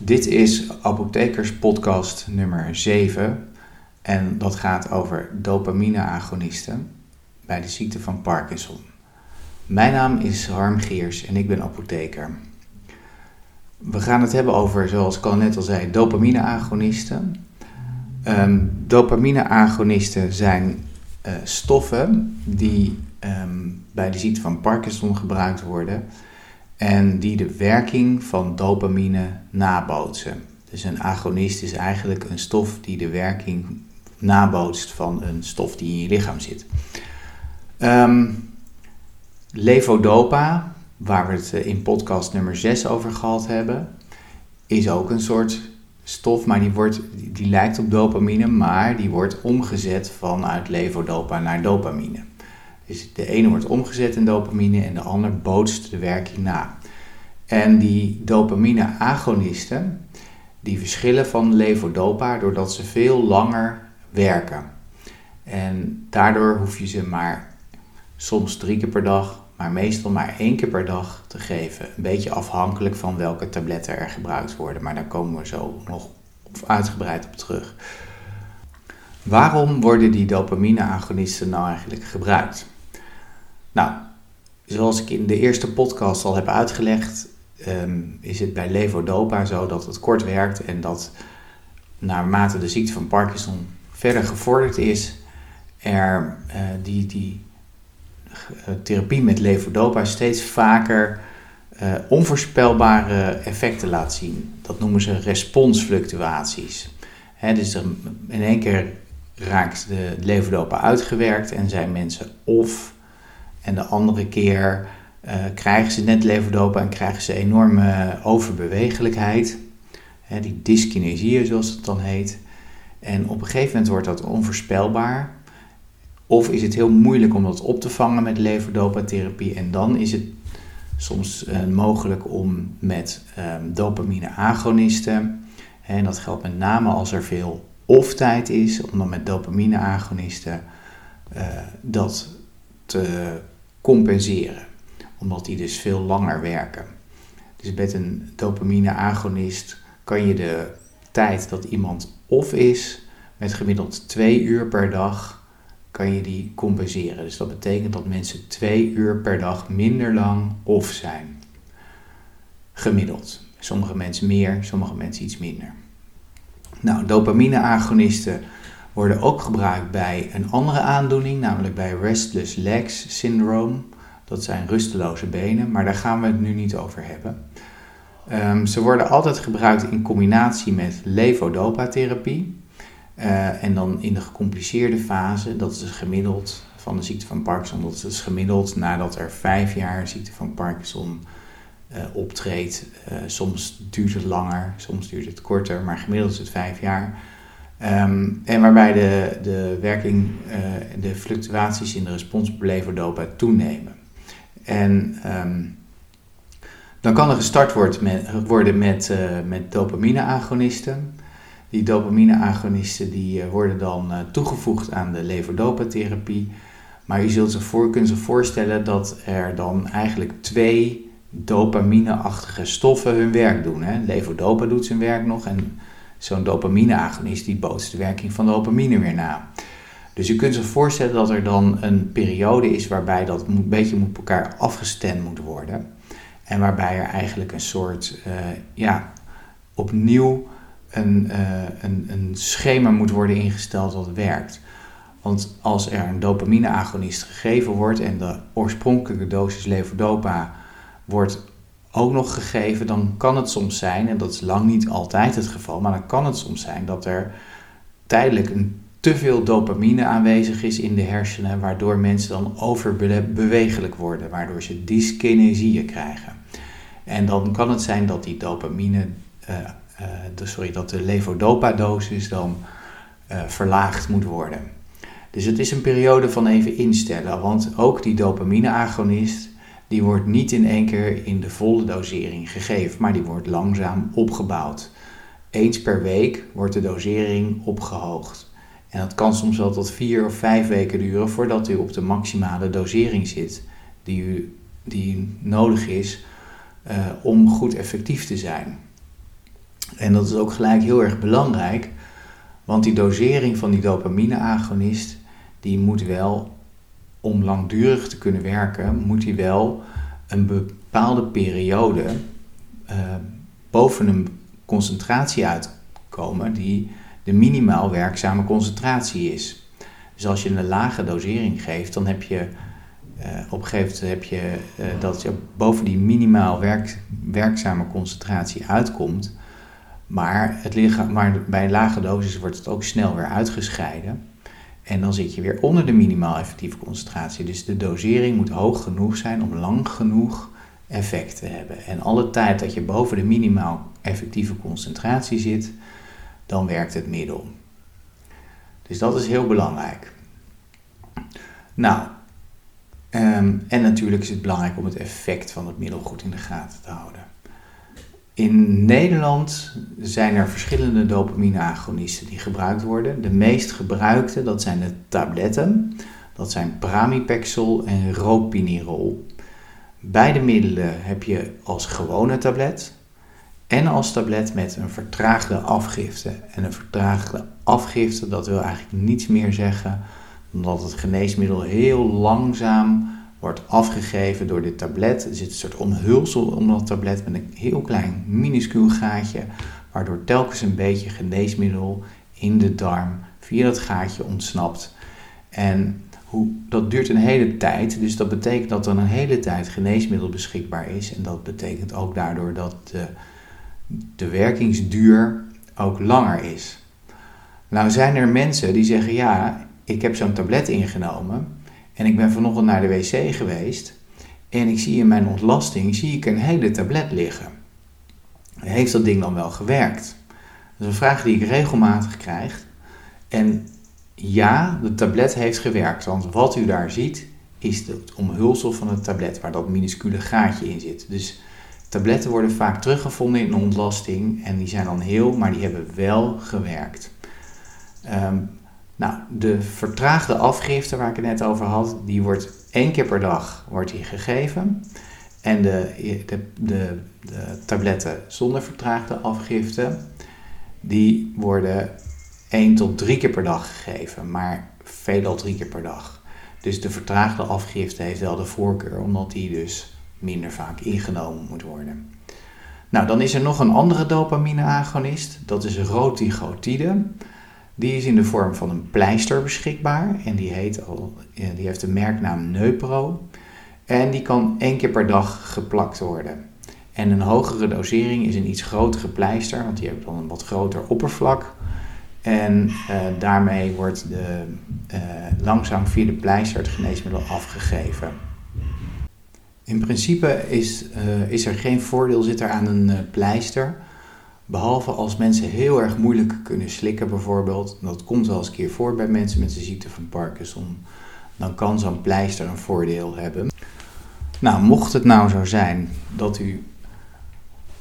Dit is Apothekers podcast nummer 7 en dat gaat over dopamine-agonisten bij de ziekte van Parkinson. Mijn naam is Harm Geers en ik ben apotheker. We gaan het hebben over, zoals ik al net al zei, dopamine-agonisten. Um, dopamine-agonisten zijn uh, stoffen die um, bij de ziekte van Parkinson gebruikt worden en die de werking van dopamine nabootsen. Dus een agonist is eigenlijk een stof die de werking nabootst van een stof die in je lichaam zit. Um, levodopa, waar we het eh, in podcast nummer 6 over gehad hebben, is ook een soort stof, maar die, wordt, die lijkt op dopamine, maar die wordt omgezet vanuit levodopa naar dopamine. Dus de ene wordt omgezet in dopamine en de ander bootst de werking na. En die dopamine-agonisten, die verschillen van levodopa doordat ze veel langer werken. En daardoor hoef je ze maar soms drie keer per dag, maar meestal maar één keer per dag te geven. Een beetje afhankelijk van welke tabletten er gebruikt worden, maar daar komen we zo nog uitgebreid op terug. Waarom worden die dopamine-agonisten nou eigenlijk gebruikt? Nou, zoals ik in de eerste podcast al heb uitgelegd, ehm, is het bij levodopa zo dat het kort werkt en dat naarmate de ziekte van Parkinson verder gevorderd is, er uh, die, die uh, therapie met levodopa steeds vaker uh, onvoorspelbare effecten laat zien. Dat noemen ze responsfluctuaties. Dus in één keer raakt de levodopa uitgewerkt en zijn mensen of en de andere keer uh, krijgen ze net levodopa en krijgen ze enorme overbewegelijkheid. Hè, die dyskinesie, zoals het dan heet. En op een gegeven moment wordt dat onvoorspelbaar. Of is het heel moeilijk om dat op te vangen met levodopa-therapie. En dan is het soms uh, mogelijk om met um, dopamine-agonisten, en dat geldt met name als er veel of-tijd is, om dan met dopamine-agonisten uh, dat te compenseren, omdat die dus veel langer werken. Dus met een dopamine-agonist kan je de tijd dat iemand of is, met gemiddeld twee uur per dag, kan je die compenseren. Dus dat betekent dat mensen twee uur per dag minder lang of zijn. Gemiddeld. Sommige mensen meer, sommige mensen iets minder. Nou, dopamine-agonisten worden ook gebruikt bij een andere aandoening, namelijk bij restless legs syndrome. Dat zijn rusteloze benen, maar daar gaan we het nu niet over hebben. Um, ze worden altijd gebruikt in combinatie met levodopa-therapie. Uh, en dan in de gecompliceerde fase, dat is gemiddeld van de ziekte van Parkinson, dat is gemiddeld nadat er vijf jaar ziekte van Parkinson uh, optreedt. Uh, soms duurt het langer, soms duurt het korter, maar gemiddeld is het vijf jaar. Um, en waarbij de, de werking, de fluctuaties in de respons op levodopa toenemen. En um, dan kan er gestart worden met, worden met, met dopamine-agonisten. Die dopamine-agonisten die eh, worden dan uh, toegevoegd aan de levodopa-therapie. Maar je zult zich voor, kunt zich voorstellen dat er dan eigenlijk twee dopamine-achtige stoffen hun werk doen. Hè. Levodopa doet zijn werk nog en zo'n dopamine-agonist die bootst de werking van dopamine weer na. Dus je kunt zich voorstellen dat er dan een periode is waarbij dat een beetje op elkaar afgestemd moet worden. En waarbij er eigenlijk een soort, uh, ja, opnieuw een, uh, een, een schema moet worden ingesteld dat werkt. Want als er een dopamine-agonist gegeven wordt en de oorspronkelijke dosis levodopa wordt ook nog gegeven, dan kan het soms zijn, en dat is lang niet altijd het geval, maar dan kan het soms zijn dat er tijdelijk een te veel dopamine aanwezig is in de hersenen, waardoor mensen dan overbewegelijk worden, waardoor ze dyskinesieën krijgen. En dan kan het zijn dat die dopamine uh, uh, de, sorry, dat de levodopa-dosis dan uh, verlaagd moet worden. Dus het is een periode van even instellen, want ook die dopamine-agonist, die wordt niet in één keer in de volle dosering gegeven, maar die wordt langzaam opgebouwd. Eens per week wordt de dosering opgehoogd. En dat kan soms wel tot vier of vijf weken duren voordat u op de maximale dosering zit die, u, die nodig is uh, om goed effectief te zijn. En dat is ook gelijk heel erg belangrijk, want die dosering van die dopamine-agonist, die moet wel, om langdurig te kunnen werken, moet die wel een bepaalde periode uh, boven een concentratie uitkomen die de minimaal werkzame concentratie is. Dus als je een lage dosering geeft, dan heb je uh, op een gegeven moment heb je uh, dat je boven die minimaal werk, werkzame concentratie uitkomt. Maar, het lichaam, maar bij een lage dosis wordt het ook snel weer uitgescheiden. En dan zit je weer onder de minimaal effectieve concentratie. Dus de dosering moet hoog genoeg zijn om lang genoeg effect te hebben. En alle tijd dat je boven de minimaal effectieve concentratie zit, dan werkt het middel. Dus dat is heel belangrijk. Nou, um, en natuurlijk is het belangrijk om het effect van het middel goed in de gaten te houden. In Nederland zijn er verschillende dopamine-agonisten die gebruikt worden. De meest gebruikte, dat zijn de tabletten. Dat zijn pramipexol en ropinirol. Beide middelen heb je als gewone tablet en als tablet met een vertraagde afgifte. En een vertraagde afgifte, dat wil eigenlijk niets meer zeggen dan dat het geneesmiddel heel langzaam wordt afgegeven door dit tablet. Er zit een soort omhulsel om dat tablet met een heel klein minuscuul gaatje, waardoor telkens een beetje geneesmiddel in de darm via dat gaatje ontsnapt. En hoe, dat duurt een hele tijd, dus dat betekent dat er een hele tijd geneesmiddel beschikbaar is. En dat betekent ook daardoor dat de, de werkingsduur ook langer is. Nou zijn er mensen die zeggen, ja, ik heb zo'n tablet ingenomen en ik ben vanochtend naar de wc geweest en ik zie in mijn ontlasting zie ik een hele tablet liggen. Heeft dat ding dan wel gewerkt? Dat is een vraag die ik regelmatig krijg. En ja, de tablet heeft gewerkt, want wat u daar ziet is het omhulsel van het tablet waar dat minuscule gaatje in zit. Dus tabletten worden vaak teruggevonden in ontlasting en die zijn dan heel, maar die hebben wel gewerkt. Um, nou, de vertraagde afgifte waar ik het net over had, die wordt één keer per dag wordt die gegeven. En de, de, de, de tabletten zonder vertraagde afgifte, die worden één tot drie keer per dag gegeven, maar veelal drie keer per dag. Dus de vertraagde afgifte heeft wel de voorkeur, omdat die dus minder vaak ingenomen moet worden. Nou, dan is er nog een andere dopamine-agonist, dat is rotigotide. Die is in de vorm van een pleister beschikbaar en die, heet al, die heeft de merknaam Neupro. En die kan één keer per dag geplakt worden. En een hogere dosering is een iets grotere pleister, want die heeft dan een wat groter oppervlak. En uh, daarmee wordt de, uh, langzaam via de pleister het geneesmiddel afgegeven. In principe is, uh, is er geen voordeel zit er aan een pleister. Behalve als mensen heel erg moeilijk kunnen slikken bijvoorbeeld. Dat komt wel eens een keer voor bij mensen met de ziekte van Parkinson. Dan kan zo'n pleister een voordeel hebben. Nou, mocht het nou zo zijn dat u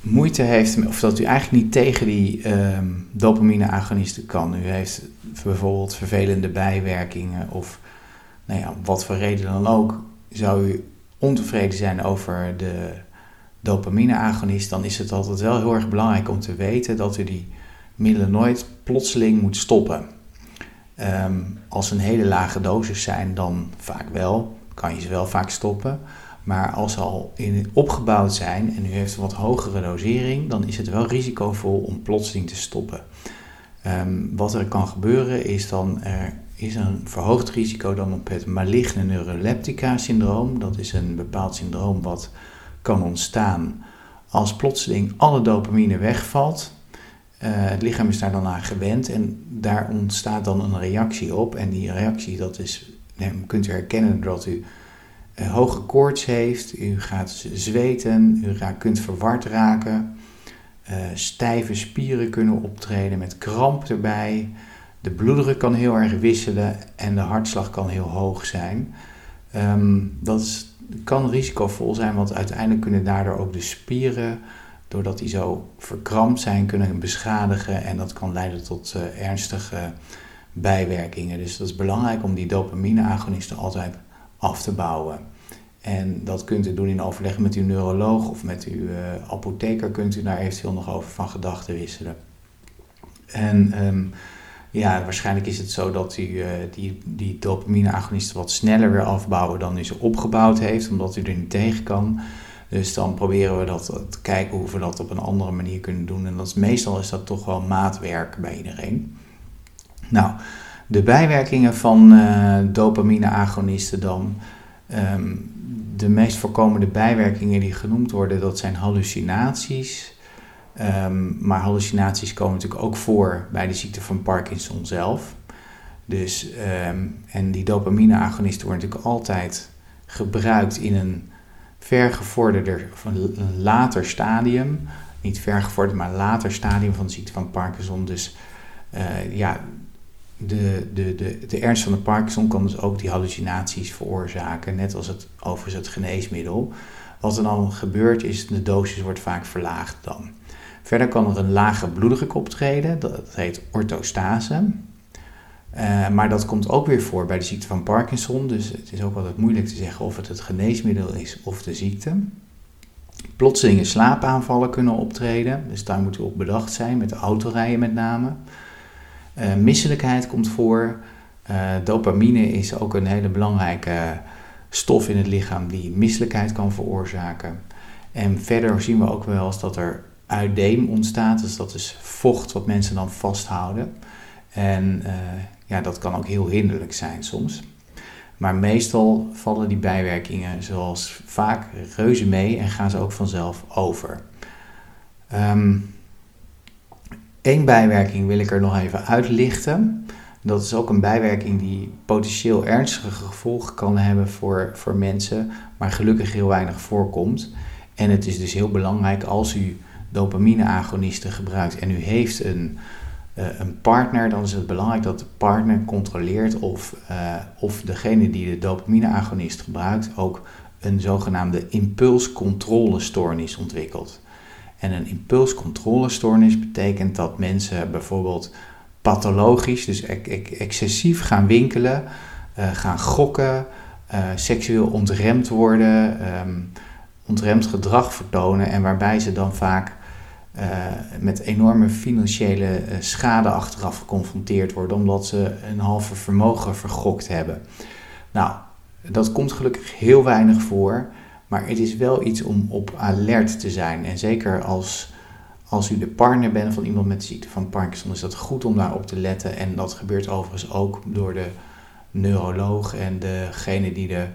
moeite heeft, of dat u eigenlijk niet tegen die uh, dopamine-agonisten kan. U heeft bijvoorbeeld vervelende bijwerkingen of nou ja, wat voor reden dan ook, zou u ontevreden zijn over de dopamine-agonist, dan is het altijd wel heel erg belangrijk om te weten dat u die middelen nooit plotseling moet stoppen. Um, als ze een hele lage dosis zijn, dan vaak wel, kan je ze wel vaak stoppen. Maar als ze al in, opgebouwd zijn en u heeft een wat hogere dosering, dan is het wel risicovol om plotseling te stoppen. Um, wat er kan gebeuren is dan er is een verhoogd risico dan op het maligne neuroleptica syndroom. Dat is een bepaald syndroom wat kan ontstaan als plotseling alle dopamine wegvalt. Uh, het lichaam is daar dan aan gewend en daar ontstaat dan een reactie op. En die reactie, dat is, kunt u herkennen doordat u uh, hoge koorts heeft, u gaat zweten, u raakt, kunt verward raken, uh, stijve spieren kunnen optreden met kramp erbij. De bloeddruk kan heel erg wisselen en de hartslag kan heel hoog zijn. Um, dat is kan risicovol zijn, want uiteindelijk kunnen daardoor ook de spieren, doordat die zo verkrampt zijn, kunnen beschadigen en dat kan leiden tot uh, ernstige bijwerkingen. Dus dat is belangrijk om die dopamine-agonisten altijd af te bouwen. En dat kunt u doen in overleg met uw neuroloog of met uw uh, apotheker. Kunt u daar eventueel nog over van gedachten wisselen. En ehm, ja, waarschijnlijk is het zo dat u uh, die, die dopamine-agonisten wat sneller weer afbouwen dan u ze opgebouwd heeft, omdat u er niet tegen kan. Dus dan proberen we dat te kijken hoe we dat op een andere manier kunnen doen. En dat is, meestal is dat toch wel maatwerk bij iedereen. Nou, de bijwerkingen van uh, dopamine-agonisten dan. Ehm, de meest voorkomende bijwerkingen die genoemd worden, dat zijn hallucinaties. Um, maar hallucinaties komen natuurlijk ook voor bij de ziekte van Parkinson zelf. Dus, um, en die dopamine-agonisten worden natuurlijk altijd gebruikt in een vergevorderder, of een later stadium. Niet vergevorderd, maar later stadium van de ziekte van Parkinson. Dus uh, ja, de, de, de, de ernst van de Parkinson kan dus ook die hallucinaties veroorzaken, net als het overigens het geneesmiddel. Wat er dan gebeurt is, de dosis wordt vaak verlaagd dan. Verder kan er een lage bloeddruk optreden, dat heet orthostase. Uh, maar dat komt ook weer voor bij de ziekte van Parkinson, dus het is ook altijd moeilijk te zeggen of het het geneesmiddel is of de ziekte. Plotselinge slaapaanvallen kunnen optreden, dus daar moet u op bedacht zijn, met autorijden met name. Uh, misselijkheid komt voor. Uh, dopamine is ook een hele belangrijke stof in het lichaam die misselijkheid kan veroorzaken. En verder zien we ook wel eens dat er uideem ontstaat, dus dat is vocht wat mensen dan vasthouden. En uh, ja, dat kan ook heel hinderlijk zijn soms. Maar meestal vallen die bijwerkingen zoals vaak reuze mee en gaan ze ook vanzelf over. Eén bijwerking wil ik er nog even uitlichten. Dat is ook een bijwerking die potentieel ernstige gevolgen kan hebben voor, voor mensen, maar gelukkig heel weinig voorkomt. En het is dus heel belangrijk als u dopamine-agonisten gebruikt en u heeft een, uh, een partner, dan is het belangrijk dat de partner controleert of, uh, of degene die de dopamine-agonist gebruikt ook een zogenaamde impulscontrolestoornis ontwikkelt. En een impulscontrolestoornis betekent dat mensen bijvoorbeeld pathologisch, dus excessief gaan winkelen, uh, gaan gokken, seksueel ontremd worden, um, ontremd gedrag vertonen en waarbij ze dan vaak uh, met enorme financiële schade achteraf geconfronteerd worden omdat ze een halve vermogen vergokt hebben. Nou, dat komt gelukkig heel weinig voor. Maar het is wel iets om op alert te zijn. En zeker als, als u de partner bent van iemand met de ziekte van Parkinson, is dat goed om daarop te letten. En dat gebeurt overigens ook door de neuroloog en degene die de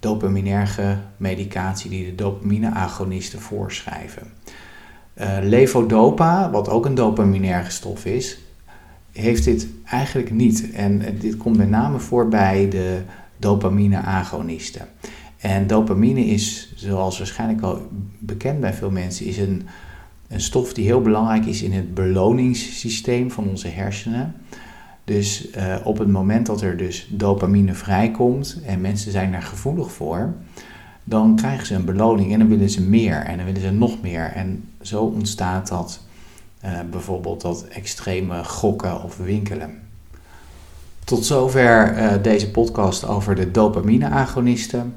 dopaminerge medicatie, die de dopamine-agonisten voorschrijven. Uh, levodopa, wat ook een dopaminerge stof is, heeft dit eigenlijk niet. En dit komt met name voor bij de dopamine-agonisten. En dopamine is, zoals waarschijnlijk al bekend bij veel mensen, is een, een stof die heel belangrijk is in het beloningssysteem van onze hersenen. Dus uh, op het moment dat er dus dopamine vrijkomt en mensen zijn daar gevoelig voor, dan krijgen ze een beloning en dan willen ze meer en dan willen ze nog meer. En zo ontstaat dat uh, bijvoorbeeld dat extreme gokken of winkelen. Tot zover uh, deze podcast over de dopamine-agonisten.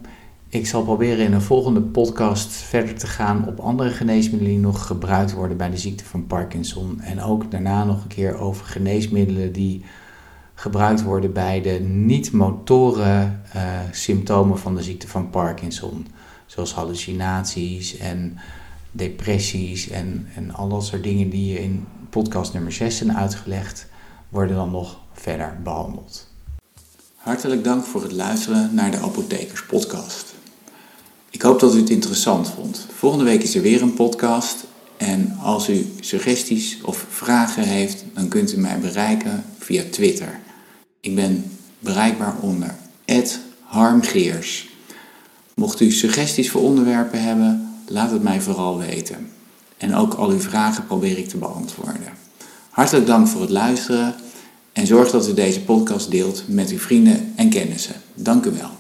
Ik zal proberen in een volgende podcast verder te gaan op andere geneesmiddelen die nog gebruikt worden bij de ziekte van Parkinson. En ook daarna nog een keer over geneesmiddelen die gebruikt worden bij de niet-motoren uh, symptomen van de ziekte van Parkinson. Zoals hallucinaties en depressies en, en al dat soort dingen die je in podcast nummer 6 zijn uitgelegd, worden dan nog verder behandeld. Hartelijk dank voor het luisteren naar de Apothekers Podcast. Ik hoop dat u het interessant vond. Volgende week is er weer een podcast. En als u suggesties of vragen heeft, dan kunt u mij bereiken via Twitter. Ik ben bereikbaar onder harmgeers. Mocht u suggesties voor onderwerpen hebben, laat het mij vooral weten. En ook al uw vragen probeer ik te beantwoorden. Hartelijk dank voor het luisteren en zorg dat u deze podcast deelt met uw vrienden en kennissen. Dank u wel.